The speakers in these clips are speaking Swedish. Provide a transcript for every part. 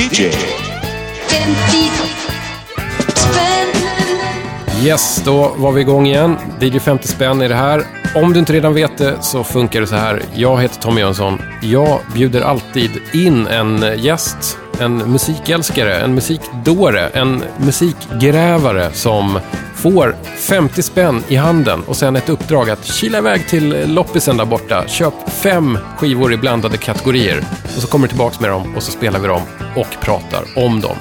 DJ. Yes, då var vi igång igen. DJ 50 spänn är det här. Om du inte redan vet det så funkar det så här. Jag heter Tommy Jönsson. Jag bjuder alltid in en gäst, en musikälskare, en musikdåre, en musikgrävare som får 50 spänn i handen och sen ett uppdrag att kila iväg till loppisen där borta. Köp fem skivor i blandade kategorier och så kommer du tillbaka med dem och så spelar vi dem och pratar om dem.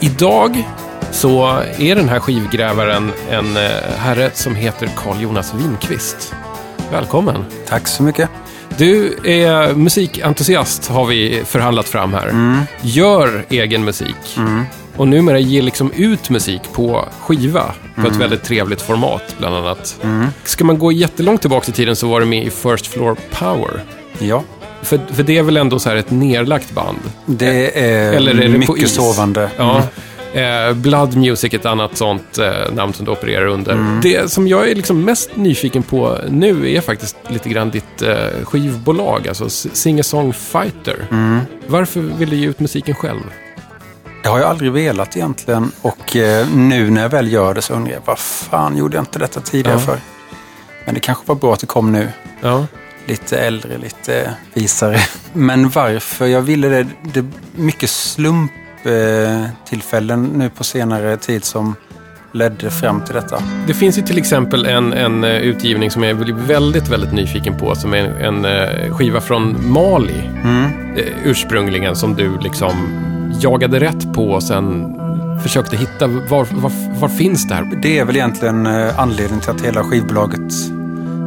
Idag så är den här skivgrävaren en eh, herre som heter Carl Jonas Winqvist. Välkommen! Tack så mycket. Du är musikentusiast har vi förhandlat fram här. Gör egen musik. Och numera ger liksom ut musik på skiva på ett väldigt trevligt format bland annat. Ska man gå jättelångt tillbaka i tiden så var du med i First Floor Power. Ja, För, för det är väl ändå så här ett nerlagt band? det är, Eller är det mycket sovande. Ja. Mm. Eh, Blood Music är ett annat sånt eh, namn som du opererar under. Mm. Det som jag är liksom mest nyfiken på nu är faktiskt lite grann ditt eh, skivbolag, alltså S- Singer-Song Fighter. Mm. Varför vill du ge ut musiken själv? Det har jag aldrig velat egentligen och eh, nu när jag väl gör det så undrar jag vad fan gjorde jag inte detta tidigare Ja. för? Men det kanske var bra att det kom nu. Ja. Lite äldre, lite visare. Men varför jag ville det, det är mycket slumptillfällen nu på senare tid som ledde fram till detta. Det finns ju till exempel en, en eh, utgivning som jag blir väldigt, väldigt nyfiken på, som är en, en eh, skiva från Mali. Mm. eh, ursprungligen som du liksom jagade rätt på och sen försökte hitta var, var, var finns det här? Det är väl egentligen eh, anledningen till att hela skivbolaget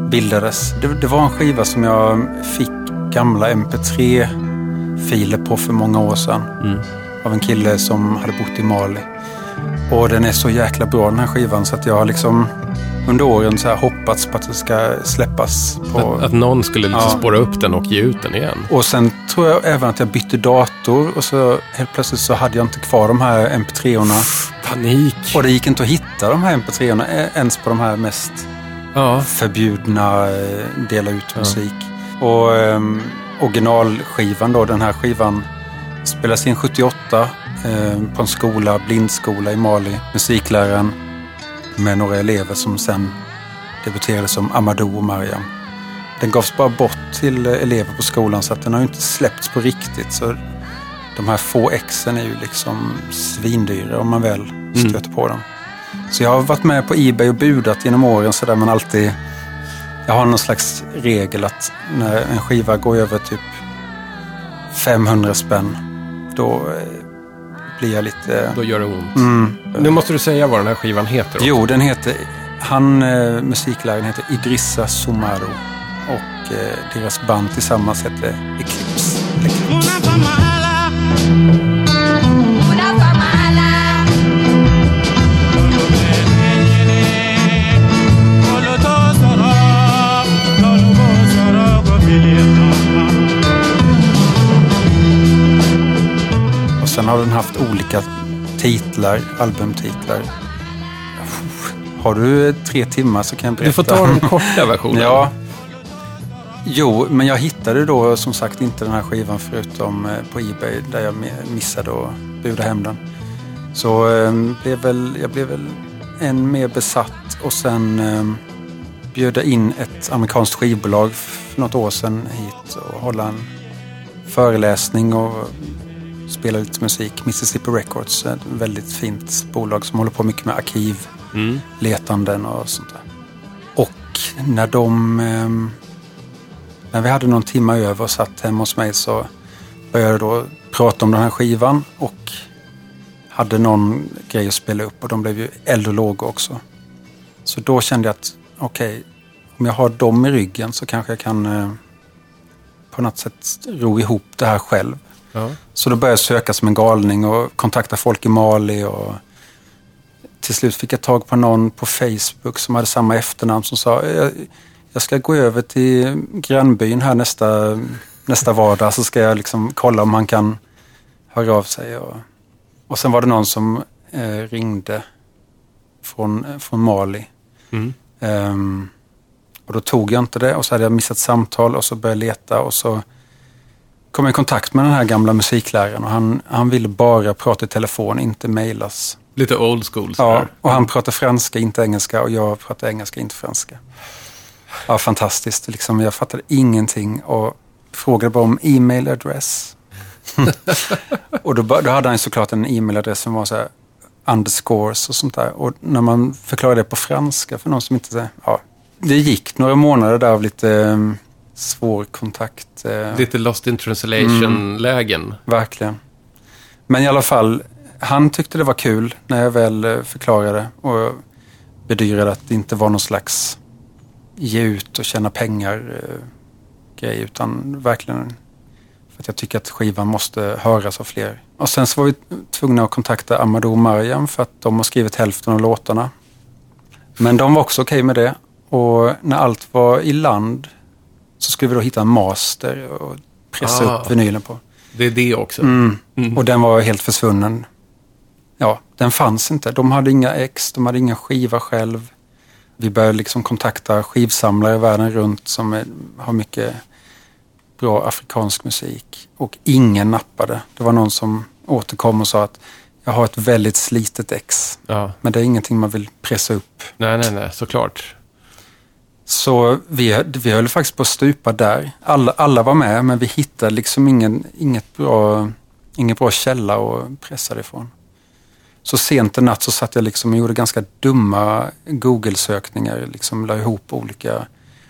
bildades. Det, det var en skiva som jag fick gamla mp3-filer på för många år sedan. Mm. Av en kille som hade bott i Mali. Och den är så jäkla bra den här skivan så att jag har liksom under åren så här hoppats på att det ska släppas. På... Att, att någon skulle liksom Ja. spåra upp den och ge ut den igen. Och sen tror jag även att jag bytte dator och så helt plötsligt så hade jag inte kvar de här mp3orna. Panik! Och det gick inte att hitta de här mp3orna eh, ens på de här mest Ja, förbjudna eh, dela ut musik. Och um, originalskivan då, den här skivan spelas in 78 eh, på en skola, blindskola i Mali. Musikläraren med några elever som sen debuterade som Amadou och Mariam. Den gavs bara bort till elever på skolan så att den har inte släppts på riktigt. Så de här få exen är ju liksom svindyra om man väl stöter på dem. Så jag har varit med på Ebay och budat genom åren så där man alltid... Jag har någon slags regel att när en skiva går över typ 500 spänn, då eh, blir jag lite... då gör det ont. Mm. Nu måste du säga vad den här skivan heter. också. Jo, den heter... Han, eh, musikläraren heter Idrissa Somaro och eh, deras band tillsammans heter Eclipse. Una den haft olika titlar, albumtitlar. Har du tre timmar så kan jag berätta. Du får ta den korta versionen. Ja. Jo, men jag hittade då som sagt inte den här skivan förutom eh, på Ebay där jag mi- missade att buda hem den. Så eh, blev väl, jag blev väl än mer besatt och sen eh, bjöd jag in ett amerikanskt skivbolag för något år sedan hit och hålla en föreläsning och spela lite musik. Mississippi Records, ett väldigt fint bolag som håller på mycket med arkiv Mm. letanden och sånt där. Och när de... ehm, när vi hade någon timme över och satt hemma hos mig så började jag då prata om den här skivan och hade någon grej att spela upp och de blev ju eld och lågor också. Så då kände jag att okej, om jag har dem i ryggen så kanske jag kan eh, på något sätt ro ihop det här själv. Ja. Så då började jag söka som en galning och kontakta folk i Mali. Och till slut fick jag tag på någon på Facebook som hade samma efternamn som sa jag, jag ska gå över till grannbyn här nästa, nästa vardag så ska jag liksom kolla om han kan höra av sig. Och, och sen var det någon som eh, ringde från, från Mali. Mm. Ehm, och då tog jag inte det och så hade jag missat samtal och så började jag leta och så kom i kontakt med den här gamla musikläraren och han, han ville bara prata i telefon, inte mejlas. Lite old school Ja, sådär. och han pratar franska, inte engelska och jag pratar engelska, inte franska. Ja, fantastiskt. Liksom, jag fattade ingenting och frågade bara om e-mail adress. och då, då hade han såklart en e-mailadress som var så här underscores och sånt där. Och när man förklarade det på franska för någon som inte... Ja, det gick några månader där av lite um, svår kontakt. eh, Lite lost in translation-lägen. Verkligen. Men i alla fall, han tyckte det var kul när jag väl eh, förklarade och bedyrade att det inte var någon slags ge ut och tjäna pengar eh, grej utan verkligen för att jag tycker att skivan måste höras av fler. Och sen så var vi tvungna att kontakta Amadou och Mariam för att de har skrivit hälften av låtarna. Men de var också okej med det och när allt var i land så skulle vi då hitta en master och pressa Ah. upp vinylen på. Det är det också. Mm. Mm. Och den var helt försvunnen. Ja, den fanns inte. De hade inga ex, de hade ingen skiva själv. Vi började liksom kontakta skivsamlare världen runt som är, har mycket bra afrikansk musik. Och ingen nappade. Det var någon som återkom och sa att jag har ett väldigt slitet ex. Ja. Men det är ingenting man vill pressa upp. Nej, nej, nej, såklart. Så vi, vi höll faktiskt på att stupa där. Alla, alla var med, men vi hittade liksom ingen, inget bra, ingen bra källa att pressa det ifrån. Så sent en natt så satt jag liksom och gjorde ganska dumma Google-sökningar. Liksom la ihop olika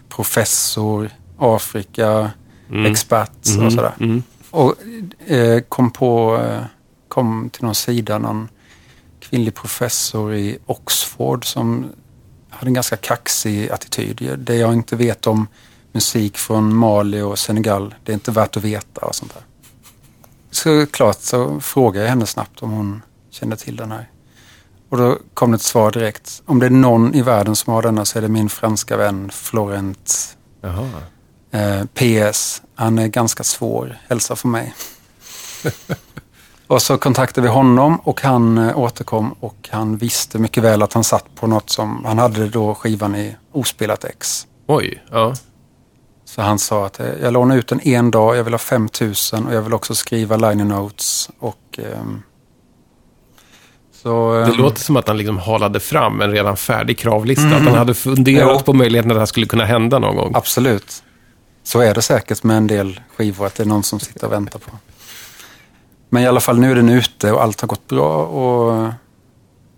professor, Afrika, expert och sådär. Mm. Och eh, kom på, eh, kom till någon sida, någon kvinnlig professor i Oxford som hade en ganska kaxig attityd. Det jag inte vet om musik från Mali och Senegal, det är inte värt att veta och sånt där. Så klart så frågade jag henne snabbt om hon kände till den här. Och då kom det ett svar direkt. Om det är någon i världen som har denna så är det min franska vän Florent. Eh, PS, han är ganska svår. Hälsa från mig. och så kontaktade vi honom och han eh, återkom och han visste mycket väl att han satt på något som, han hade då skivan i ospelat ex. Oj, ja. Så han sa att eh, jag lånar ut den en dag, jag vill ha 5000 och jag vill också skriva liner notes. Och, ehm, så, Det ehm, låter som att han liksom halade fram en redan färdig kravlista. Att han hade funderat Mm. Jo. på möjligheten att det här skulle kunna hända någon gång. Absolut. Så är det säkert med en del skivor, att det är någon som sitter och väntar på. Men i alla fall, nu är den ute och allt har gått bra och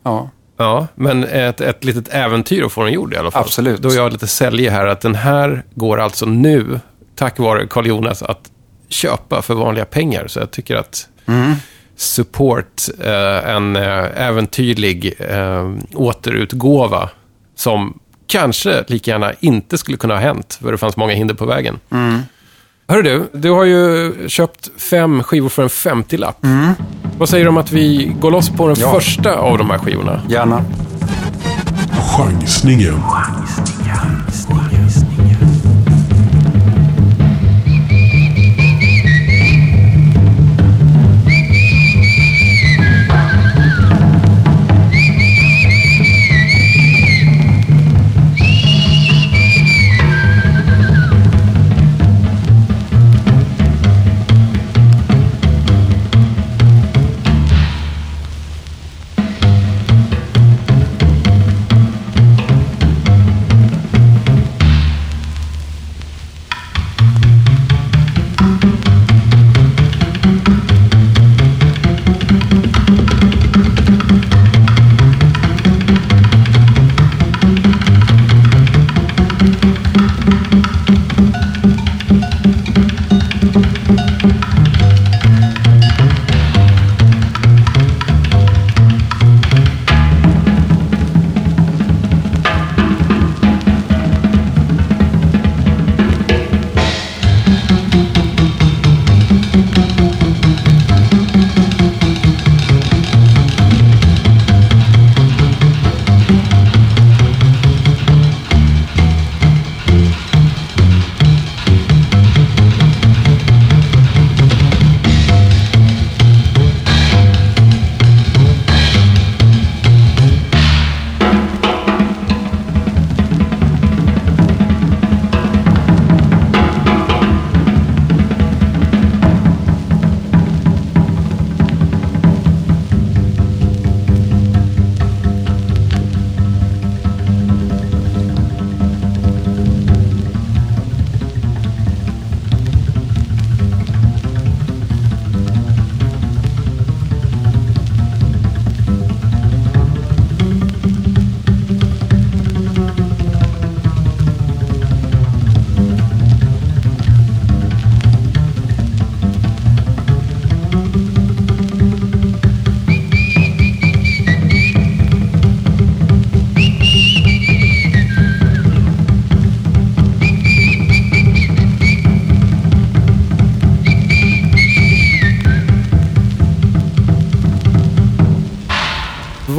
ja, Ja, men ett, ett litet äventyr att få den gjord i alla fall. Absolut. Då är jag lite sälj här, att den här går alltså nu, tack vare Carl Jonas, att köpa för vanliga pengar. Så jag tycker att Mm. support eh, en eh, äventyrlig eh, återutgåva som kanske lika gärna inte skulle kunna ha hänt, för det fanns många hinder på vägen. Mm. Hörru du, du har ju köpt fem skivor för en 50-lapp. Vad säger du om att vi går loss på den Mm. Ja. första av de här skivorna? gärna. Chansningen.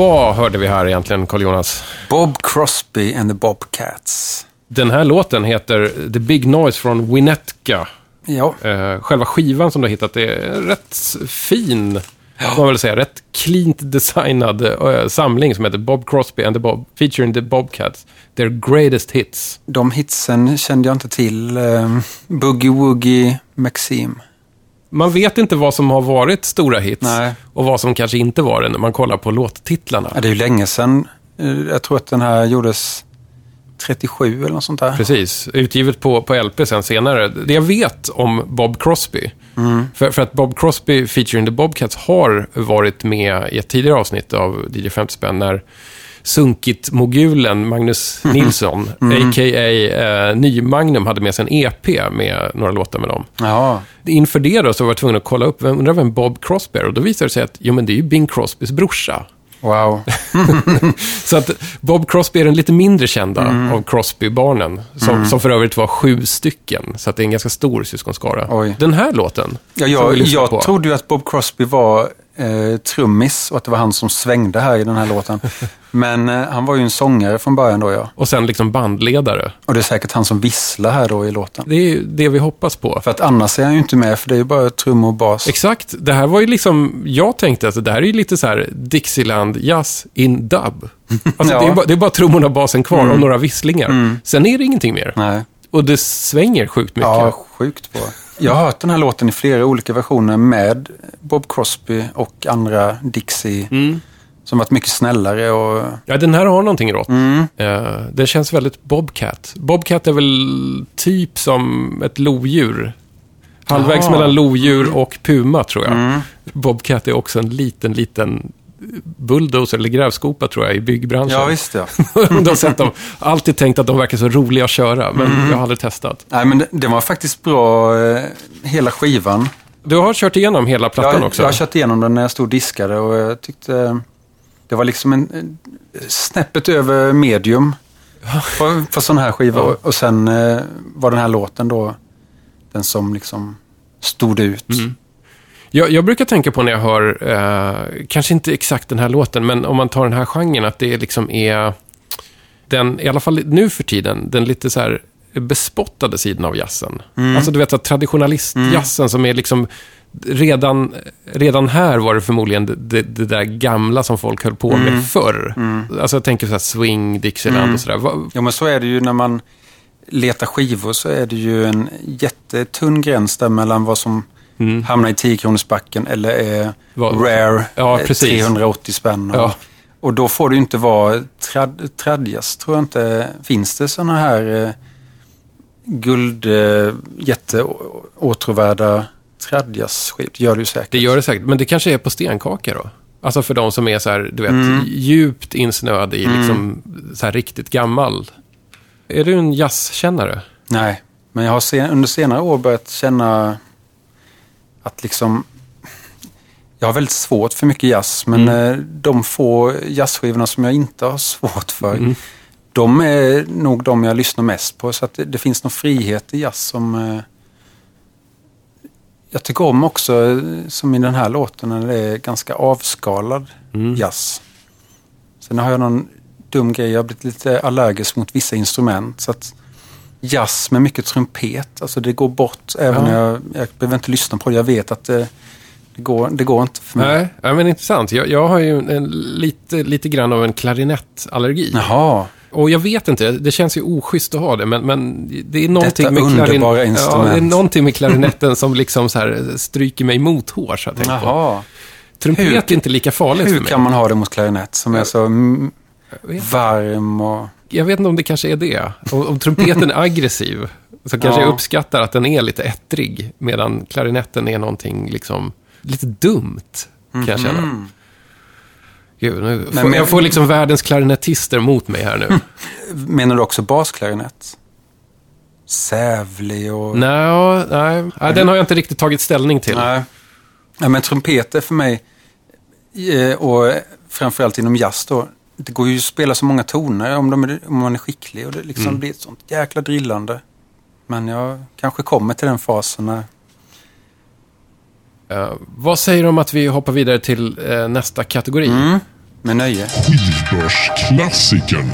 Vad hörde vi här egentligen, Carl Jonas? Bob Crosby and the Bobcats. Den här låten heter The Big Noise från Winnetka. Ja, Eh, själva skivan som du har hittat är rätt fin, får man väl säga, rätt cleant designad eh, samling som heter Bob Crosby and the Bob, featuring the Bobcats. Their greatest hits. de hitsen kände jag inte till. Eh, Boogie Woogie Maxim. Man vet inte vad som har varit stora hits Nej. och vad som kanske inte var det när man kollar på låttitlarna. Ja, det är ju länge sedan. Eh, Jag tror att den här gjordes 37 eller något sånt där. Precis, utgivet på, på LP sen senare. Det jag vet om Bob Crosby, Mm. för, för att Bob Crosby featuring the Bobcats har varit med i ett tidigare avsnitt av DJ 50 spänn när Sunkit-mogulen Magnus Nilsson, Mm. a.k.a. Eh, Ny-Magnum, hade med sig en EP med några låtar med dem. Ja, Inför det då så var jag tvungen att kolla upp, vem, undrar vem Bob Crosby är? Och då visade det sig att, jo men det är ju Bing Crosbys brorsa. wow. Så att Bob Crosby är den lite mindre kända Mm. av Crosby-barnen. Som, som för övrigt var sju stycken. Så att det är en ganska stor syskonskara. Oj. Den här låten, Ja, jag jag trodde ju att Bob Crosby var eh, trummis och att det var han som svängde här i den här låten. Men eh, han var ju en sångare från början då, ja. Och sen liksom bandledare. Och det är säkert han som visslar här då i låten. Det är ju det vi hoppas på. För att annars är han ju inte med, för det är ju bara trummor och bas. Exakt, det här var ju liksom, jag tänkte att det här är ju lite så här Dixieland jazz in dub. Alltså Ja. det, är bara, det är bara trummorna och basen kvar och några visslingar. Sen är det ingenting mer. Nej. Och det svänger sjukt mycket. Ja, sjukt bra. Jag har hört den här låten i flera olika versioner med Bob Crosby och andra Dixie. Som varit mycket snällare och... Ja, den här har någonting rått. Mm. Eh, den känns väldigt Bobcat. Bobcat är väl typ som ett lodjur. Halvvägs Jaha. mellan lodjur och puma, tror jag. Mm. Bobcat är också en liten, liten bulldozer eller grävskopa, tror jag, i byggbranschen. Ja, visst ja. du har sett dem. Alltid tänkt att de verkar så roliga att köra, men Mm. jag har aldrig testat. Nej, men det, var faktiskt bra, eh, hela skivan. Du har kört igenom hela plattan Jag, också? jag har kört igenom den när jag stod och diskade och jag tyckte det var liksom en, snäppet över medium på, på sån här skiva. Ja. Och, och sen eh, var den här låten då den som liksom stod ut. Mm. Jag, jag brukar tänka på när jag hör, eh, kanske inte exakt den här låten, men om man tar den här genren, att det liksom är den, i alla fall nu för tiden, den lite så här bespottade sidan av jazzen. Alltså du vet traditionalistjazzen som är liksom Redan, redan här var det förmodligen det, det, där gamla som folk höll på med förr. Alltså jag tänker så här swing, Dixieland och sådär. Ja, men så är det ju när man letar skivor så är det ju en jättetunn gräns där mellan vad som hamnar i 10-kronorsbacken eller är Vad- rare, Ja, eh, precis. 380 spänn. Och, Ja. och då får det inte vara trad, tradjas, tror jag inte. Finns det sådana här eh, guld, eh, jätteåtråvärda tradjasskivor? Det gör det ju säkert. Det gör det säkert, men det kanske är på stenkaka då? Alltså för de som är så här, du vet, djupt insnöade i liksom så här riktigt gammal. Är du en jazzkännare? Nej, men jag har sen, under senare år börjat känna att liksom... Jag har väldigt svårt för mycket jazz, men eh, de få jazzskivorna som jag inte har svårt för, de är nog de jag lyssnar mest på. Så att det, det finns någon frihet i jazz som... Eh, jag tycker om också, eh, som i den här låten, när det är ganska avskalad jazz. Sen har jag någon dum grej, jag har blivit lite allergisk mot vissa instrument. Så att jazz med mycket trumpet, alltså det går bort även Ja. när jag, jag behöver inte lyssna på det. Jag vet att det, det, går, det går inte för mig. Nej, ja, men intressant. Jag, jag har ju en, lite, lite grann av en klarinettallergi. Jaha, Och jag vet inte, det känns ju oschysst att ha det, men, men det är någonting Detta med underbara instrument. Ja, det är någonting med klarinetten som liksom så här stryker mig mot hår, så jag tänker på. jaha. Trumpet Hur- är inte lika farligt Hur för mig. kan man ha det mot klarinett som är så varm och... jag vet inte om det kanske är det. Om, om trumpeten är aggressiv, så kanske Ja. jag uppskattar att den är lite ettrig, medan klarinetten är någonting liksom lite dumt, kan jag känna. Mm. Gud, nu får, men- jag får liksom världens klarinettister mot mig här nu. Menar du också basklarinett? Sävlig och... nej, nej, nej, den har jag inte riktigt tagit ställning till. Nej. Ja, men trumpet är för mig, eh, och framförallt inom jazz då, det går ju att spela så många toner om, de är, om man är skicklig och det liksom Mm. blir ett sånt jäkla drillande. Men jag kanske kommer till den fasen när... Eh, vad säger du om att vi hoppar vidare till eh, nästa kategori? Mm. Med nöje. Skivbörsklassikern.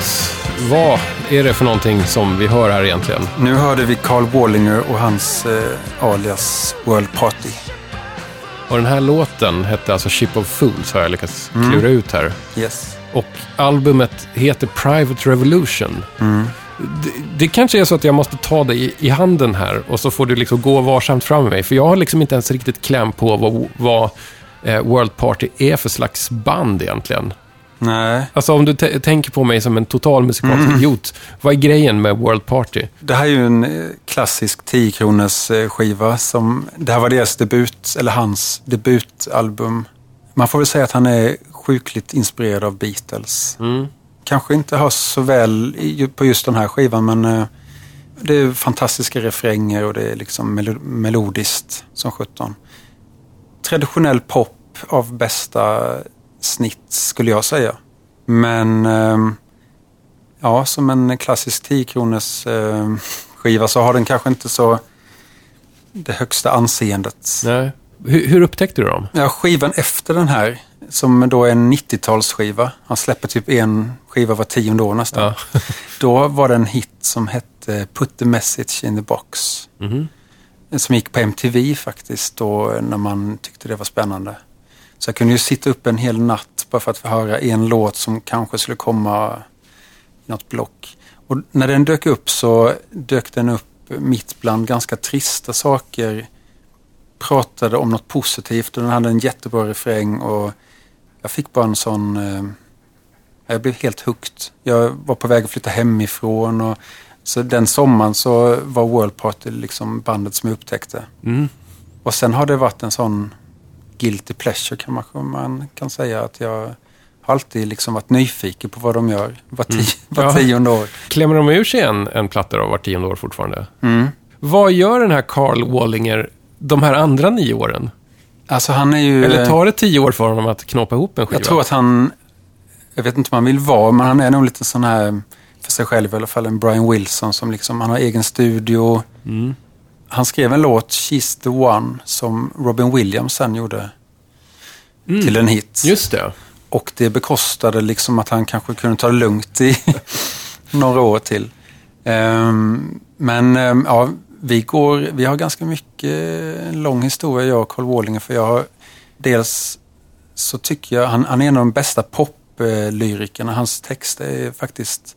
Jonas. Vad är det för någonting som vi hör här egentligen? Nu hörde vi Carl Wallinger och hans eh, alias World Party. Och den här låten hette alltså Ship of Fools har jag lyckats klura ut här. Yes. Och albumet heter Private Revolution. Det, det kanske är så att jag måste ta dig i, i handen här och så får du liksom gå varsamt fram med mig. För jag har liksom inte ens riktigt kläm på vad, vad eh, World Party är för slags band egentligen. Nej, Alltså om du tänker på mig som en total musikalisk idiot. Vad är grejen med World Party? det här är ju en eh, klassisk 10 kronors eh, skiva som, det här var deras debut, eller hans debutalbum. Man får väl säga att han är sjukligt inspirerad av Beatles. Kanske inte hörs så väl på just den här skivan men eh, det är fantastiska refränger och det är liksom melo- melodiskt som sjutton. Traditionell pop av bästa snitt skulle jag säga. Men ehm, ja, som en klassisk 10 kronors eh, skiva så har den kanske inte så det högsta anseendet. Nej. Hur, hur upptäckte du dem? Ja, skivan efter den här, som då är en 90-talsskiva. Han släpper typ en skiva var tionde år nästan. Ja. Då var det en hit som hette Put the message in the box. Som gick på MTV faktiskt då när man tyckte det var spännande. Så jag kunde ju sitta upp en hel natt bara för att få höra en låt som kanske skulle komma i något block. Och när den dök upp så dök den upp mitt bland ganska trista saker. Pratade om något positivt och den hade en jättebra refräng och jag fick bara en sån... Eh, jag blev helt hooked. Jag var på väg att flytta hemifrån och Så den sommaren så var World Party liksom bandet som jag upptäckte. Mm. Och sen har det varit en sån guilty pleasure kan man, man kan säga att jag har alltid liksom varit nyfiken på vad de gör var, ti, var Ja. tionde år. Klämmer de ur sig en, en platta då, var tionde år fortfarande? Mm. Vad gör den här Carl Wallinger de här andra nio åren? Alltså han är ju... Eller tar det tio år för honom att knåpa ihop en skiva? Jag tror att han, jag vet inte om han vill vara, men han är nog lite sån här, för sig själv i alla fall, en Brian Wilson som liksom, han har egen studio. Mm. Han skrev en låt, She's the One, som Robin Williams sen gjorde till en hit. Mm. Just det. Och det bekostade liksom att han kanske kunde ta det lugnt i några år till. Ehm, men ehm, ja, vi, går, vi har ganska mycket en lång historia, jag och Carl Wallinger. För jag har, dels så tycker jag, han, han är en av de bästa poplyrikerna. Hans texter är faktiskt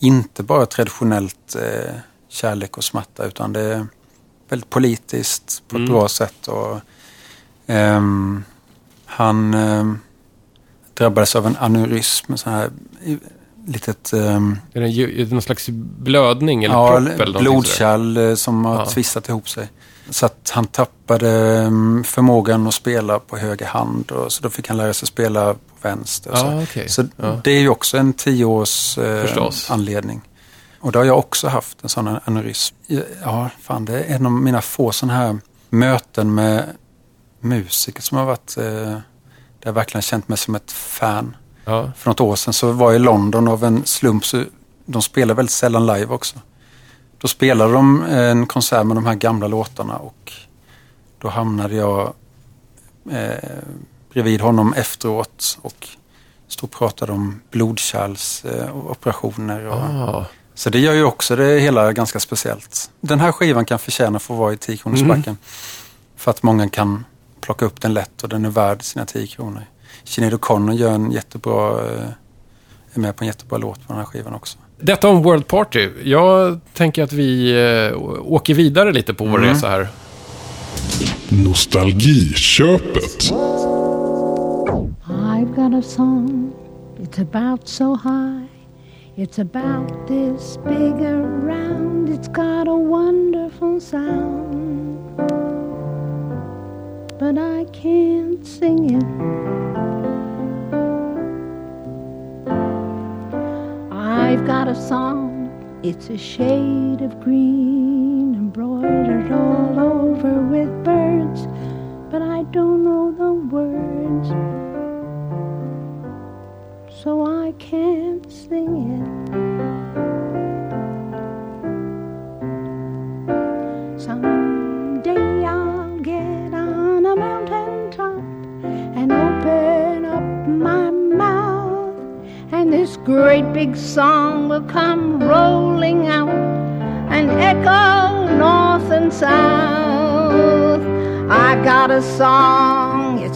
inte bara traditionellt eh, kärlek och smärta, utan det väldigt politiskt på ett bra sätt. Och, ehm, han ehm, drabbades av en aneurysm, en sån här litet ehm, Är det någon slags blödning eller ja, propp eller sådär? blodkärl eh, som har Ja. twistat ihop sig. Så att han tappade förmågan att spela på höger hand och så då fick han lära sig spela på vänster. och så. Ja, okej. så Ja. det är ju också en tioårs eh, Förstås. anledning. Och då har jag också haft en sån aneurysm. Ja, fan det är en av mina få sådana här möten med musiker som har varit, eh, där jag verkligen känt mig som ett fan. Ja. För något år sedan så var jag i London av en slump. Så de spelar väldigt sällan live också. Då spelade de en konsert med de här gamla låtarna och då hamnade jag eh, bredvid honom efteråt och stod och pratade om blodkärlsoperationer. Eh, och, Ah. Så det gör ju också det hela ganska speciellt. Den här skivan kan förtjäna för att vara i 10 kronors backen. För att många kan plocka upp den lätt och den är värd sina 10 kronor. Sinéad O'Connor gör en jättebra, eh, är med på en jättebra låt på den här skivan också. Detta om World Party. Jag tänker att vi eh, åker vidare lite på vår Mm. resa här. Nostalgiköpet. I've got a song, it's about so high. It's about this big around, it's got a wonderful sound. But I can't sing it. I've got a song, it's a shade of green, embroidered all over with birds, so I can't sing it. Someday I'll get on a mountain top and open up my mouth, and this great big song will come rolling out and echo north and south. I got a song,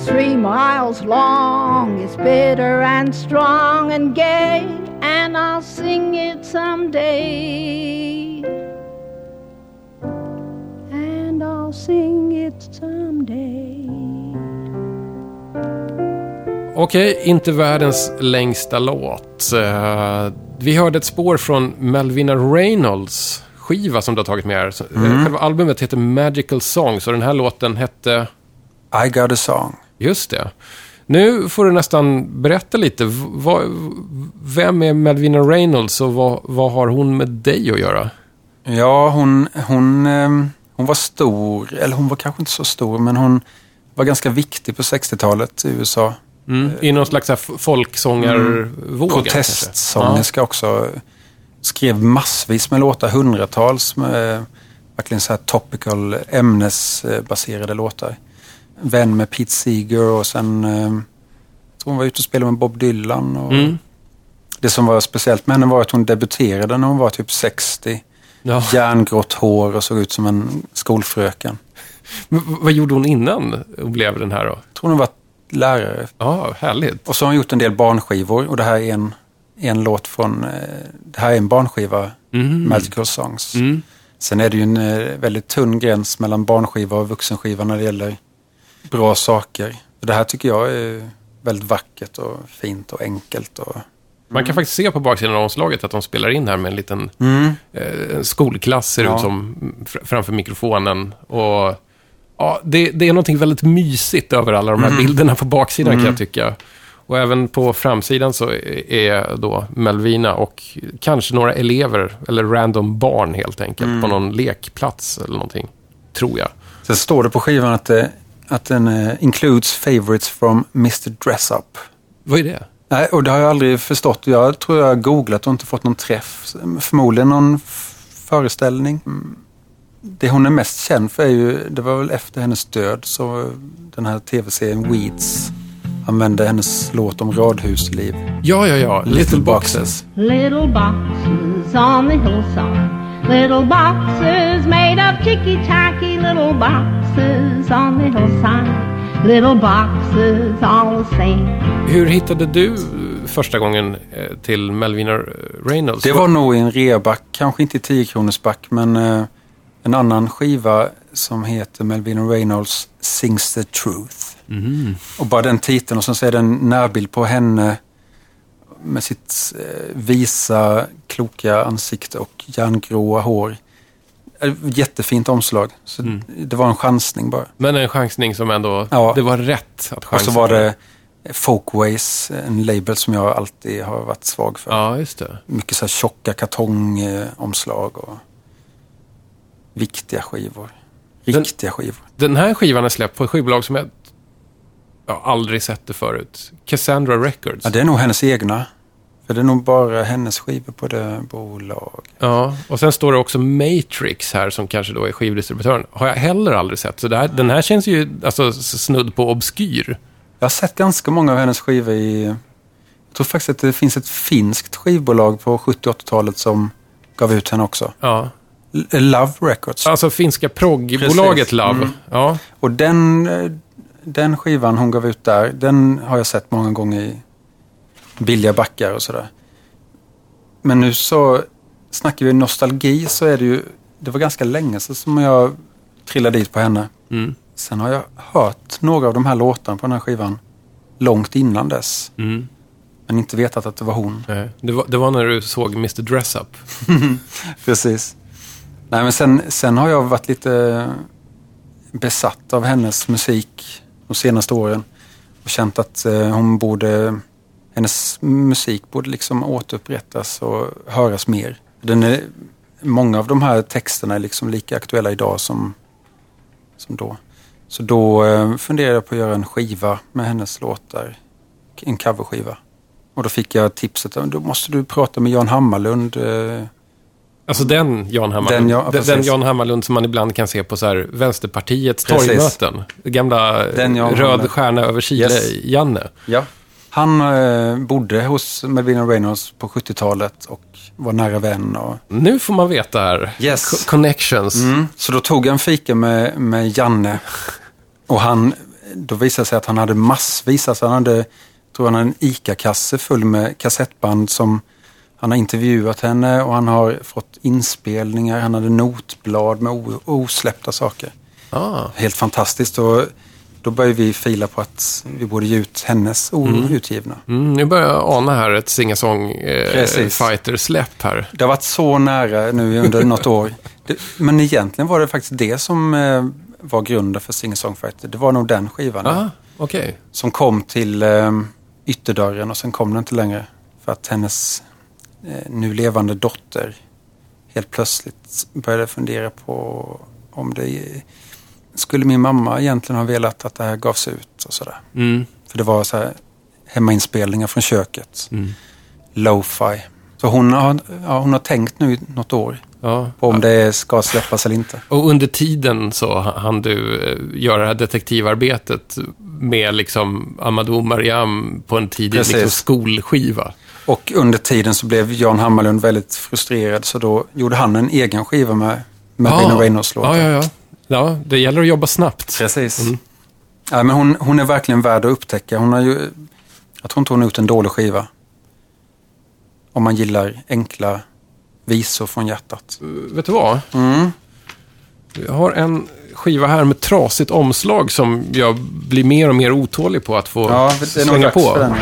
three miles long, it's bitter and strong and gay, and I'll sing it someday. And I'll sing it someday. Okej, inte världens längsta låt. Eh, vi hörde ett spår från Melvina Reynolds skiva som du har tagit med här. Mm. Själva albumet heter Magical Songs och den här låten hette... I got a song. Just det. Nu får du nästan berätta lite. Vad, vem är Melvina Reynolds och vad, vad har hon med dig att göra? Ja, hon, hon, ehm, hon var stor, eller hon var kanske inte så stor, men hon var ganska viktig på 60-talet i USA. Mm. I någon slags folksångarvåg? kanske? Protestsångerska också. Skrev massvis med låtar, hundratals med verkligen så här topical ämnesbaserade låtar. Vän med Pete Seeger och sen eh, hon var ute och spelade med Bob Dylan. Och Mm. Det som var speciellt med henne var att hon debuterade när hon var typ 60. Ja. Järngrått hår och såg ut som en skolfröken. Men vad gjorde hon innan hon blev den här då? Jag tror hon var lärare. Ja, härligt. Och så har hon gjort en del barnskivor och det här är en, en låt från, eh, det här är en barnskiva, Magical Songs. Mm. Sen är det ju en eh, väldigt tunn gräns mellan barnskiva och vuxenskiva när det gäller bra saker. Det här tycker jag är väldigt vackert och fint och enkelt. Och Man kan faktiskt se på baksidan av omslaget att de spelar in här med en liten eh, en skolklass, ser Ja. ut som, fr- framför mikrofonen. Och ja, det, det är någonting väldigt mysigt över alla de här bilderna på baksidan kan jag tycka. Och även på framsidan så är- är då Melvina och kanske några elever, eller random barn helt enkelt, på någon lekplats eller någonting. Tror jag. Sen står det på skivan att, det, att den eh, includes favorites from Mr Dress Up. Vad är det? Nej, och det har jag aldrig förstått. Jag tror jag har googlat och inte fått någon träff. Förmodligen någon föreställning. Mm. Det hon är mest känd för är ju, det var väl efter hennes död, så den här tv-serien Weeds använde hennes låt om radhusliv. Ja, ja, ja. Little Boxes. Little boxes on the hillside. Little boxes made of ticky-tacky. Little boxes on the hillside. Little boxes all the same. Hur hittade du första gången eh, till Melvina Reynolds? Det var nog i en reaback, kanske inte i 10 kronors back, men eh, en annan skiva som heter Melvina Reynolds Sings the Truth. Och bara den titeln och sen så är det en närbild på henne med sitt eh, visa, kloka ansikte och järngråa hår. Eh, Jättefint omslag. Så Det var en chansning bara. Men en chansning som ändå... Ja. Det var rätt att Och chansa. så var det Folkways, en label som jag alltid har varit svag för. Ja, just det. Mycket så här tjocka kartongomslag och viktiga skivor. Den- Riktiga skivor. Den här skivan är släppt på ett skivbolag som jag... Jag har aldrig sett det förut. Cassandra Records. Ja, det är nog hennes egna. För det är nog bara hennes skivor på det bolag. Ja, och sen står det också Matrix här som kanske då är skivdistributören. Har jag heller aldrig sett. Så här, den här känns ju alltså snudd på obskyr. Jag har sett ganska många av hennes skivor i... Jag tror faktiskt att det finns ett finskt skivbolag på 70 80-talet som gav ut henne också. Ja. L- Love Records. Alltså finska proggbolaget. Love. Mm. Ja. Och den, eh, den skivan hon gav ut där, den har jag sett många gånger i billiga backar och sådär. Men nu så snackar vi nostalgi så är det ju, det var ganska länge sedan som jag trillade dit på henne. Mm. Sen har jag hört några av de här låtarna på den här skivan långt innan dess. Mm. Men inte vetat att det var hon. Det, var, det var när du såg Mr Dress Up. Precis. Nej, men sen, sen har jag varit lite besatt av hennes musik de senaste åren. Och känt att eh, hon borde, hennes musik borde liksom återupprättas och höras mer. Den är, många av de här texterna är liksom lika aktuella idag som, som då. Så då eh, funderade jag på att göra en skiva med hennes låtar. En coverskiva. Och då fick jag tipset, att då måste du prata med Jan Hammarlund. Eh, Eh, Alltså den Jan Hammarlund. Den, ja, den, den Jan Hammarlund som man ibland kan se på så här Vänsterpartiets Precis. torgmöten. Gamla Jan röd stjärna över Chile, Yes. Janne. Ja. Han eh, bodde hos Melvina Reynolds på 70-talet och var nära vän. Och, Nu får man veta här. Yes. Co- Connections. mm. Så då tog jag en fika med, med Janne och han, då visade det sig att han hade massvis, alltså han hade, tror han hade en ICA-kasse full med kassettband som han har intervjuat henne och han har fått inspelningar, han hade notblad med osläppta saker. Ah. Helt fantastiskt. Och då började vi fila på att vi borde ge ut hennes outgivna. Mm, nu börjar jag ana här ett singasång eh, fighter-släpp här. Det har varit så nära nu under något år. Det, men egentligen var det faktiskt det som eh, var grunden för Singer Songfighter. Det var nog den skivan Ah, okej. som kom till eh, ytterdörren och sen kom den inte längre. För att hennes nu levande dotter helt plötsligt började fundera på om det skulle min mamma egentligen ha velat att det här gavs ut och sådär. Mm. För det var så här hemmainspelningar från köket. Mm. Lo-fi. Så hon har, ja, hon har tänkt nu något år Ja. på om det ska släppas eller inte. Och under tiden så hann du eh, göra det här detektivarbetet med liksom Amadou Mariam på en tidig liksom, skolskiva. Och under tiden så blev Jan Hammarlund väldigt frustrerad så då gjorde han en egen skiva med Melvin Ja. Reynolds låtar. Ja, ja, ja. Ja, det gäller att jobba snabbt. Precis. Ja, men hon, hon är verkligen värd att upptäcka. Hon har ju, jag tror inte hon har gjort en dålig skiva. Om man gillar enkla visor från hjärtat. Vet du vad? Mm. Jag har en skiva här med trasigt omslag som jag blir mer och mer otålig på att få Ja, slänga på. den.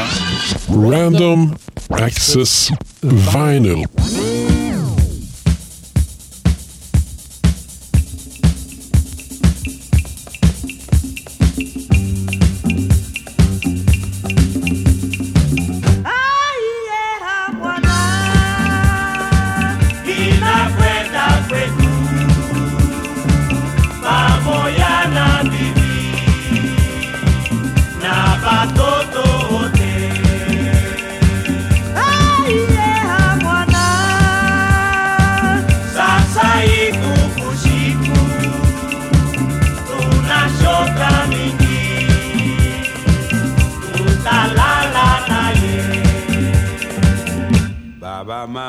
Ja. Random Access Vinyl.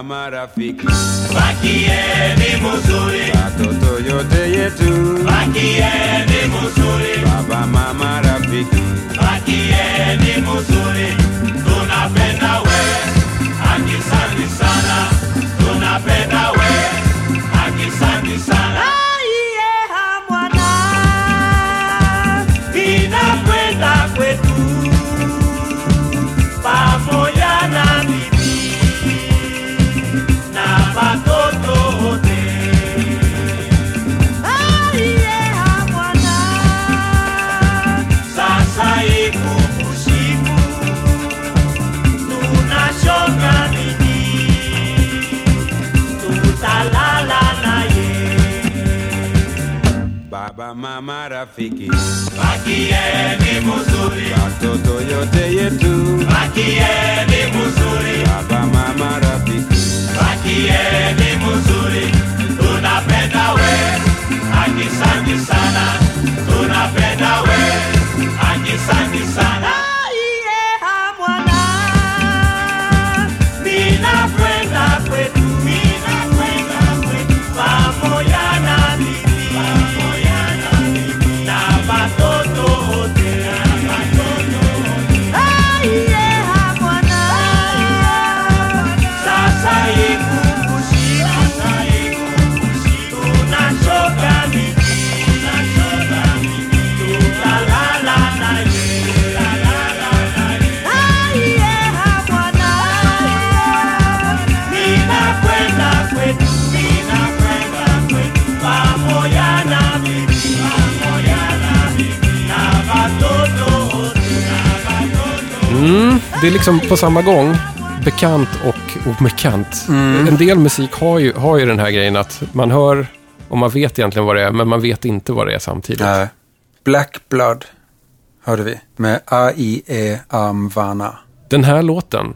Mama, rafiki, Bakieni muzuri, watoto yote yetu. bakieni muzuri. Baba, mama, rafiki, Bakieni muzuri, Mm, det är liksom på samma gång bekant och obekant. En del musik har ju, har ju den här grejen att man hör och man vet egentligen vad det är, men man vet inte vad det är samtidigt. Nej. Black Blood hörde vi med A.I.E. Amvana. Den här låten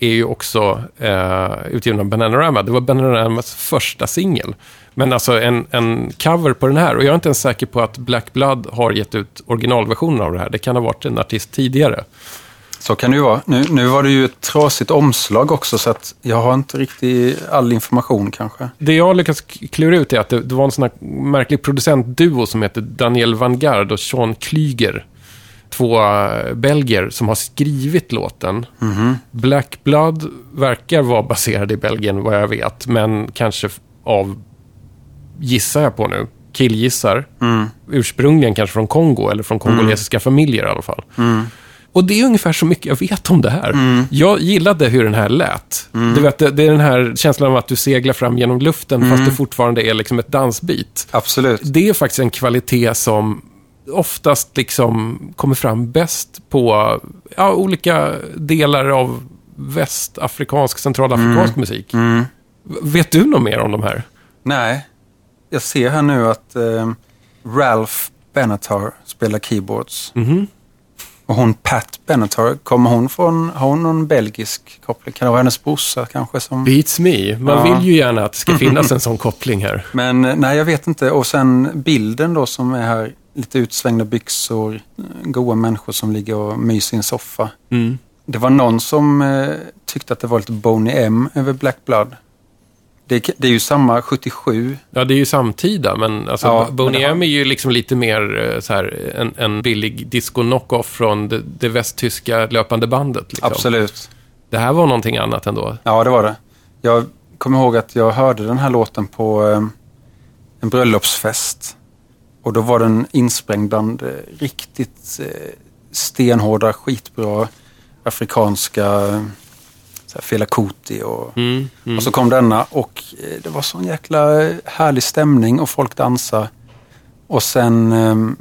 är ju också eh, utgiven av Bananarama. Det var Bananaramas första singel. Men alltså en, en cover på den här. Och jag är inte ens säker på att Black Blood har gett ut originalversionen av det här. Det kan ha varit en artist tidigare. Så kan det ju vara. Nu, nu var det ju ett trasigt omslag också så att jag har inte riktigt all information kanske. Det jag har lyckats klura ut är att det, det var en sån här märklig producentduo som heter Daniel Vanguard och Sean Klyger. Två eh, belgier som har skrivit låten. Black Blood verkar vara baserad i Belgien vad jag vet. Men kanske av, gissar jag på nu, killgissar. Ursprungligen kanske från Kongo eller från kongolesiska familjer i alla fall. Och det är ungefär så mycket jag vet om det här. Jag gillade hur den här lät. Du vet, det, det är den här känslan av att du seglar fram genom luften fast det fortfarande är liksom ett dansbit. Absolut. Det är faktiskt en kvalitet som oftast liksom kommer fram bäst på ja, olika delar av västafrikansk, centralafrikansk musik. V- Vet du något mer om de här? Nej, jag ser här nu att eh, Ralph Benatar spelar keyboards. Och hon Pat Benatar, kommer hon från, har hon någon belgisk koppling? Kan det vara hennes brorsa kanske? Som... Beats me. Man Ja. vill ju gärna att det ska finnas en sån koppling här. Men eh, nej, jag vet inte. Och sen bilden då som är här. Lite utsvängda byxor, eh, goa människor som ligger och myser i en soffa. Mm. Det var någon som eh, tyckte att det var lite Boney M över Black Blood. Det, det är ju samma 77. Ja, det är ju samtida, men alltså, Ja, Boney är ju liksom lite mer eh, så här, en, en billig disco-knockoff från det, det västtyska löpande bandet. Liksom. Absolut. Det här var någonting annat ändå. Ja, det var det. Jag kommer ihåg att jag hörde den här låten på eh, en bröllopsfest. Och då var den insprängd bland eh, riktigt stenhårda, skitbra afrikanska så Fela Kuti och, Mm, mm. och så kom denna och eh, det var sån jäkla eh, härlig stämning och folk dansade. Och sen ehm,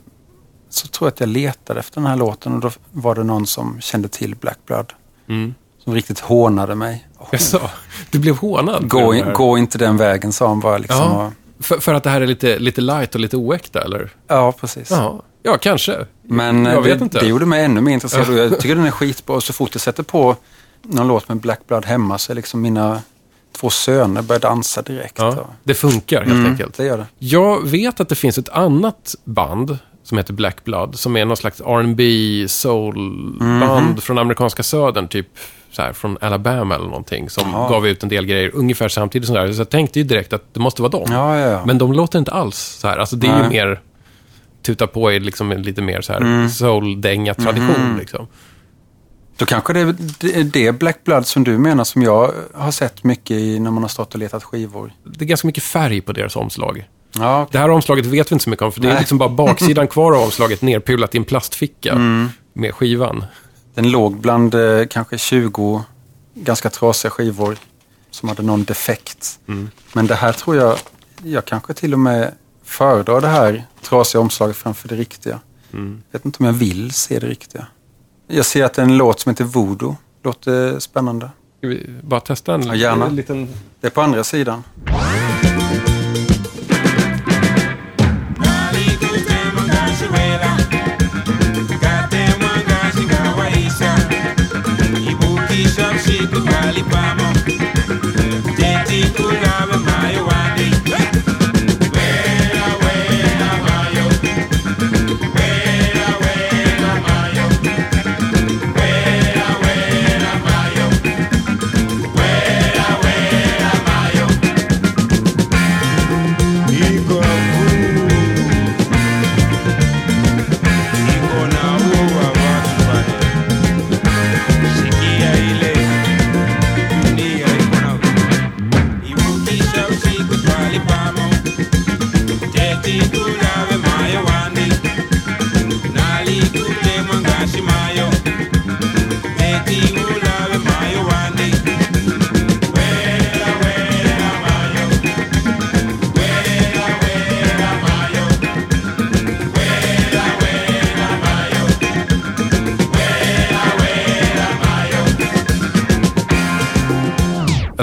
så tror jag att jag letade efter den här låten och då var det någon som kände till Black Blood. Mm. Som riktigt hånade mig. Jaså, du blev hånad? Gå, in, gå inte den vägen sa han bara. Liksom, Ja. och, För, för att det här är lite, lite light och lite oäkta, eller? ja, precis. Ja, ja kanske. Men jag eh, vet det, inte. det gjorde mig ännu mer intresserad. Jag tycker den är skitbra. Och så fort jag sätter på någon låt med Black Blood hemma så liksom mina två söner börjar dansa direkt. Ja, det funkar helt Mm, enkelt. det gör det. Jag vet att det finns ett annat band som heter Black Blood, som är någon slags R&B soul-band Mhm. från amerikanska södern, typ så här, från Alabama eller någonting, som Jaha. gav ut en del grejer ungefär samtidigt. Sådär. Så jag tänkte ju direkt att det måste vara dem. Ja, ja, ja. Men de låter inte alls så här. Alltså det är ju Nej. mer, tuta på i liksom lite mer så här Mm. soul-dänga-tradition. Mhm. Liksom. Då kanske det är det, Black Blood som du menar som jag har sett mycket i när man har stått och letat skivor. Det är ganska mycket färg på deras omslag. Ja, Det här omslaget vet vi inte så mycket om, för det är Nej. liksom bara baksidan kvar av omslaget nerpulat i en plastficka Mm. med skivan. den låg bland eh, kanske 20 ganska trasiga skivor som hade någon defekt. Mm. Men det här tror jag, jag kanske till och med föredrar det här trasiga omslaget framför det riktiga. Mm. Jag vet inte om jag vill se det riktiga. Jag ser att det är en låt som heter Voodoo. Låter spännande. Ska vi bara testa en Ja, gärna. en liten... Det är på andra sidan. Jag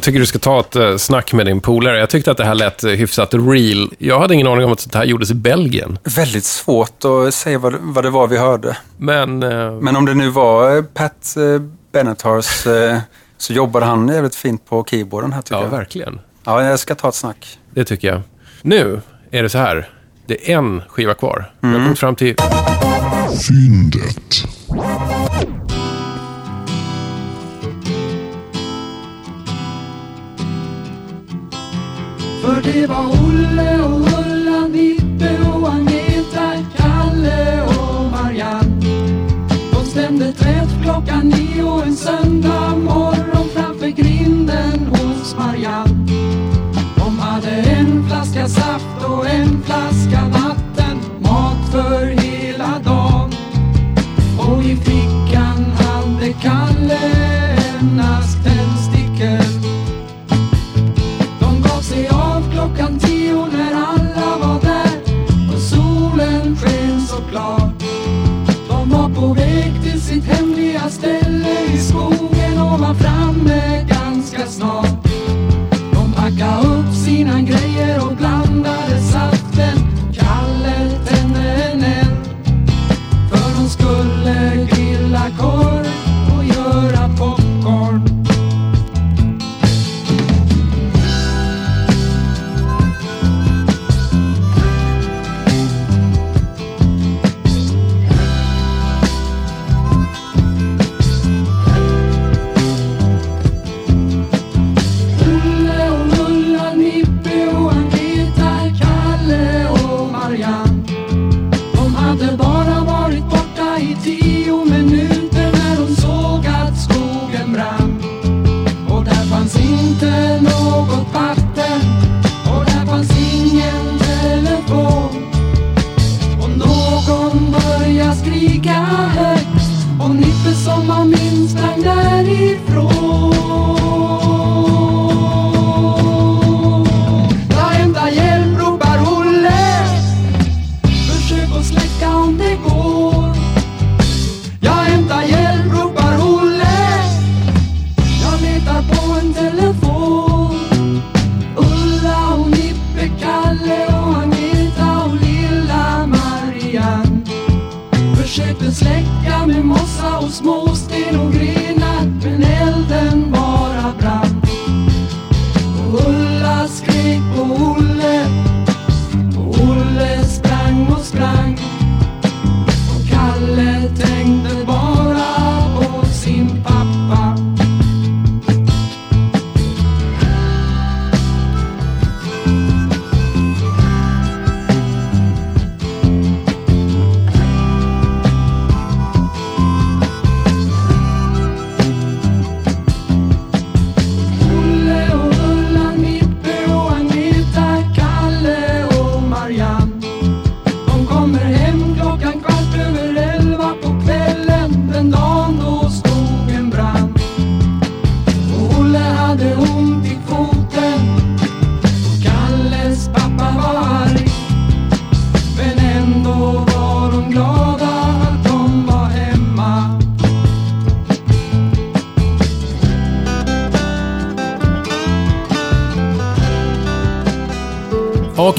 tycker du ska ta ett eh, snack med din polare. Jag tyckte att det här lät eh, hyfsat real. Jag hade ingen aning om att sånt här gjordes i Belgien. Väldigt svårt att säga vad, vad det var vi hörde. Men... eh, Men om det nu var eh, Pat Benatar's så jobbade han jävligt fint på keyboarden här tycker ja, jag. verkligen. Ja, jag ska ta ett snack. Det tycker jag. Nu är det så här. Det är en skiva kvar. Jag har kommit fram till... Fyndet. För det var Olle och Ulla, Nippe och Agneta, Kalle och Marianne. De stämde träff klockan nio en söndag morgon framför grinden hos Marianne. De hade en flaska saft och en flaska vatten, mat för hela dagen. Och i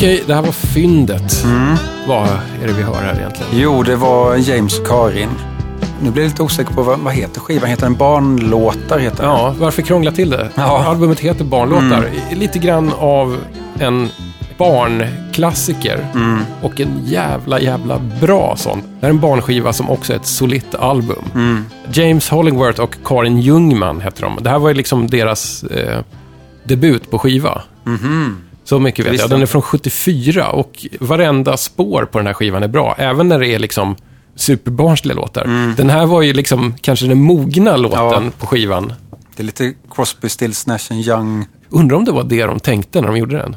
Okej, det här var fyndet. Mm. Vad är det vi hör här egentligen? Jo, det var James och Karin. Nu blir jag lite osäker på vad, vad heter skivan. Heter den Barnlåtar? Heter den? Ja, varför krångla till det? Ja. Mm. Albumet heter Barnlåtar. Lite grann av en barnklassiker. Mm. Och en jävla, jävla bra sån. Det är en barnskiva som också är ett solitt album. Mm. James Hollingworth och Karin Ljungman heter de. Det här var ju liksom deras eh, debut på skiva. Så mycket vet Visst, jag. Den är från 74 och varenda spår på den här skivan är bra. Även när det är liksom superbarnsliga låtar. Den här var ju liksom kanske den mogna låten Ja. på skivan. Det är lite Crosby, Stills, Nash Young. Undrar om det var det de tänkte när de gjorde den.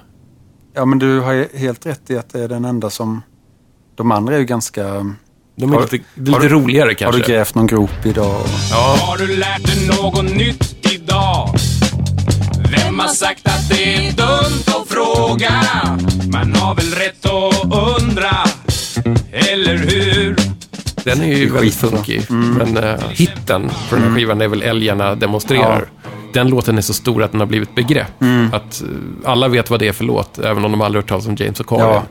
Ja, men du har ju helt rätt i att det är den enda som... De andra är ju ganska... De är Har- lite, lite har du- roligare Har kanske. du grävt någon grop idag? Har du lärt dig något nytt idag? Vem har sagt att det är dumt att fråga? Man har väl rätt att undra, eller hur? Den är ju väldigt funkig. Men eh, hitten på den här skivan är väl Älgarna demonstrerar. Den låten är så stor att den har blivit begrepp. Att eh, alla vet vad det är för låt, även om de aldrig hört talas om James och Karin. Ja.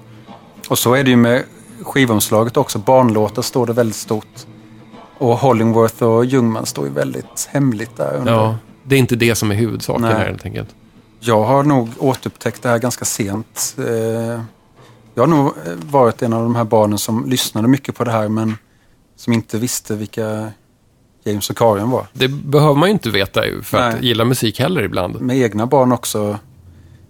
Och så är det ju med skivomslaget också. Barnlåtar står det väldigt stort. Och Hollingworth och Ljungman står ju väldigt hemligt där under. Ja, det är inte det som är huvudsaken Nej. här helt enkelt. Jag har nog återupptäckt det här ganska sent. Eh, Jag har nog eh, varit en av de här barnen som lyssnade mycket på det här men som inte visste vilka James och Karin var. Det behöver man ju inte veta för att Nej. gilla musik heller ibland. Med egna barn också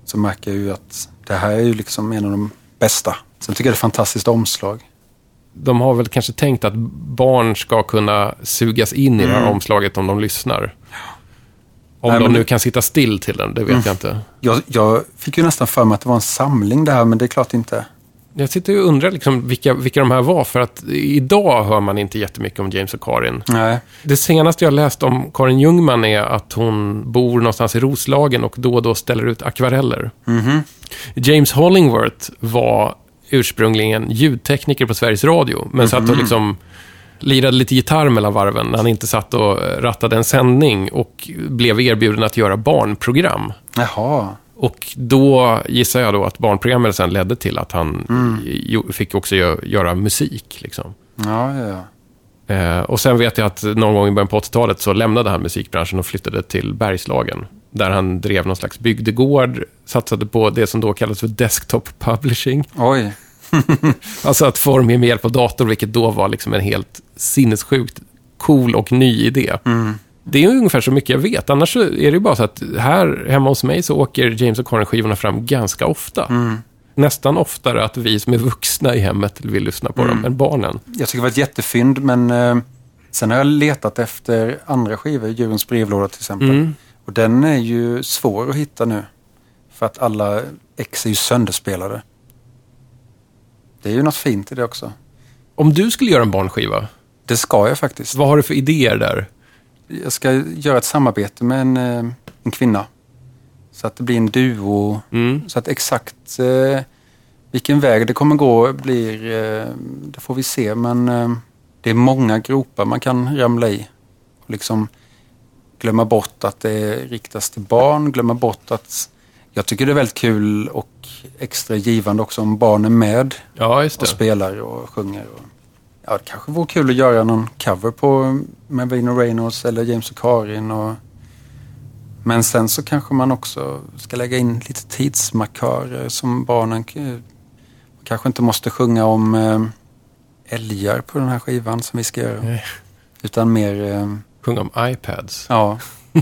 så märker jag ju att det här är ju liksom en av de bästa. Sen tycker jag det är ett fantastiskt omslag. De har väl kanske tänkt att barn ska kunna sugas in i det här Mm. omslaget om de lyssnar. Om Nej, de nu kan sitta still till den, det vet jag inte. Jag, jag fick ju nästan för mig att det var en samling det här men det är klart inte. Jag sitter och undrar liksom vilka, vilka de här var, för att idag hör man inte jättemycket om James och Karin. Nej. Det senaste jag läst om Karin Ljungman är att hon bor någonstans i Roslagen och då och då ställer ut akvareller. James Hollingworth var ursprungligen ljudtekniker på Sveriges Radio, men satt och liksom lirade lite gitarr mellan varven när han inte satt och rattade en sändning och blev erbjuden att göra barnprogram. Jaha. Och då gissar jag då att barnprogrammet sen ledde till att han jo- fick också gö- göra musik. Liksom. Ja, ja, ja. Eh, och sen vet jag att någon gång i början på 80-talet så lämnade han musikbranschen och flyttade till Bergslagen. Där han drev någon slags bygdegård, satsade på det som då kallades för desktop publishing. Oj. Alltså att formge med hjälp av dator, vilket då var liksom en helt sinnessjukt cool och ny idé. Det är ungefär så mycket jag vet. Annars så är det ju bara så att här hemma hos mig så åker James och Karin-skivorna fram ganska ofta. Nästan oftare att vi som är vuxna i hemmet vill lyssna på dem än barnen. Jag tycker det var ett jättefynd men eh, sen har jag letat efter andra skivor, Djurens brevlåda till exempel. Och den är ju svår att hitta nu. För att alla ex är ju sönderspelade. Det är ju något fint i det också. Om du skulle göra en barnskiva, Det ska jag faktiskt. vad har du för idéer där? Jag ska göra ett samarbete med en, eh, en kvinna. Så att det blir en duo. Mm. Så att exakt eh, vilken väg det kommer gå blir, eh, det får vi se. Men eh, det är många gropar man kan ramla i. Och liksom glömma bort att det riktas till barn, glömma bort att jag tycker det är väldigt kul och extra givande också om barn är med Ja, och spelar och sjunger. Och, ja, det kanske vore kul att göra någon cover på med Vino Reynolds eller James och Karin. Och, men sen så kanske man också ska lägga in lite tidsmarkörer som barnen k- kanske inte måste sjunga om eh, älgar på den här skivan som vi ska göra. Nej. Utan mer, eh, Sjunga om iPads. ja.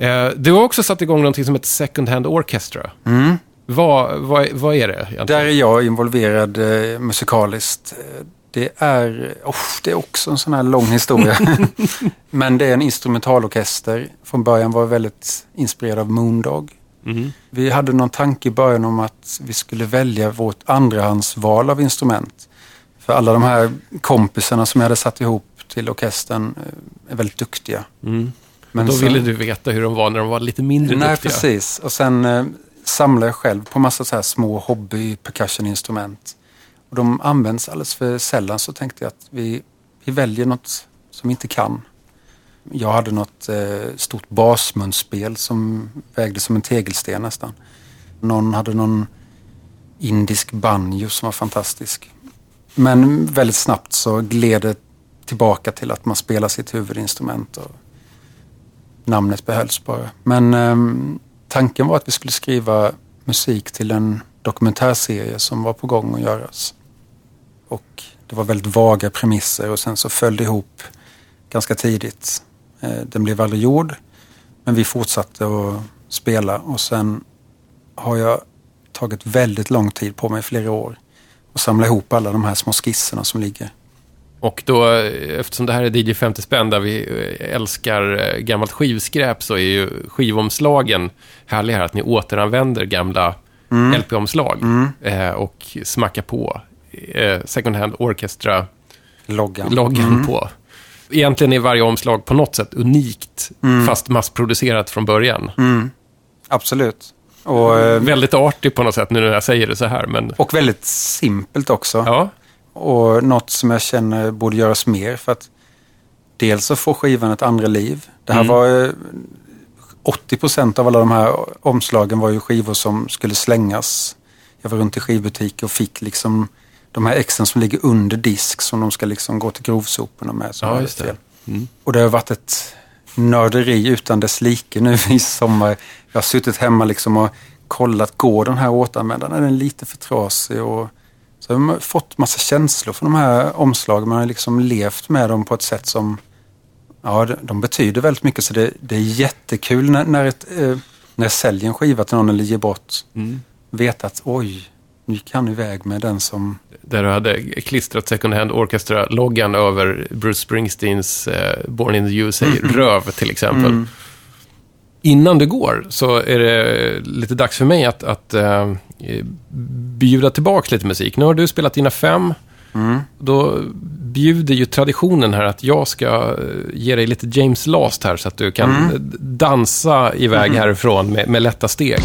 Eh, du har också satt igång någonting som heter Second Hand Orchestra. Mm. Vad, vad, vad är det egentligen? Där är jag involverad eh, musikaliskt. Eh, Det är, oh, det är också en sån här lång historia. Men det är en instrumentalorkester. Från början var jag väldigt inspirerad av Moondog. Mhm. Vi hade någon tanke i början om att vi skulle välja vårt andrahandsval av instrument. För alla de här kompisarna som jag hade satt ihop till orkestern eh, är väldigt duktiga. Mm. Men Då sen- ville du veta hur de var när de var lite mindre Nej, duktiga. precis. Och sen eh, samlar jag själv på massa så här små hobby percussion-instrument. Och de används alldeles för sällan så tänkte jag att vi, vi väljer något som vi inte kan. Jag hade något eh, stort basmunspel som vägde som en tegelsten nästan. Någon hade någon indisk banjo som var fantastisk. Men väldigt snabbt så gled det tillbaka till att man spelar sitt huvudinstrument och namnet behölls bara. Men eh, tanken var att vi skulle skriva musik till en dokumentärserie som var på gång att göras. Och det var väldigt vaga premisser och sen så föll det ihop ganska tidigt. Eh, den blev aldrig gjord, men vi fortsatte att spela och sen har jag tagit väldigt lång tid på mig, flera år, att samla ihop alla de här små skisserna som ligger. Och då, eftersom det här är DJ 50 spänn där vi eh, älskar eh, gammalt skivskräp så är ju skivomslagen härliga här. Att ni återanvänder gamla LP-omslag eh, och smackar på eh, Second Hand Orchestra Loggan. loggan på. Egentligen är varje omslag på något sätt unikt, fast massproducerat från början. Absolut. Och, eh, Väldigt artig på något sätt nu när jag säger det så här, men och väldigt simpelt också. ja. Och något som jag känner borde göras mer för att dels så får skivan ett andra liv. Det här var eh, 80 procent av alla de här omslagen var ju skivor som skulle slängas. Jag var runt i skivbutiker och fick liksom de här exen som ligger under disk som de ska liksom gå till grovsoporna med. som Ja, just det. fel. Och det har varit ett nörderi utan dess like nu i sommar. Jag har suttit hemma liksom och kollat, går den här återanvändaren? Är den lite för trasig? Och så har man fått massa känslor från de här omslagen. Man har liksom levt med dem på ett sätt som, ja, de- de betyder väldigt mycket. Så det, det är jättekul när, när, ett, eh, när jag säljer en skiva till någon eller ger bort. Veta att oj, nu gick han iväg med den som... Där du hade klistrat Second Hand Orchestra-loggan över Bruce Springsteens eh, Born in the USA, Röv till exempel. Innan du går så är det lite dags för mig att, att eh, bjuda tillbaka lite musik. Nu har du spelat dina fem. Då bjuder ju traditionen här att jag ska eh, ge dig lite James Last här så att du kan eh, dansa iväg härifrån med, med lätta steg.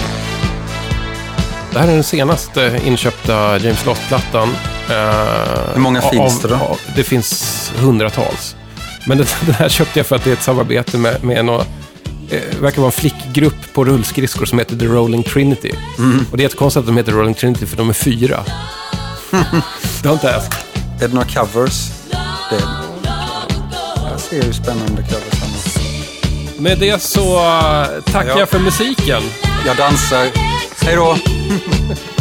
Det här är den senaste inköpta James Last-plattan. Eh, Hur många finns det då? av- Det finns hundratals. Men den, den här köpte jag för att det är ett samarbete med, med några, eh, verkar vara en flickgrupp på rullskridskor som heter The Rolling Trinity. Mm. Och det är ett konstigt att de heter Rolling Trinity för de är fyra. Don't ask. Är det några covers? Det, jag ser hur spännande covers han har. Med det så eh, tackar Ja. jag för musiken. Jag dansar. Hej då!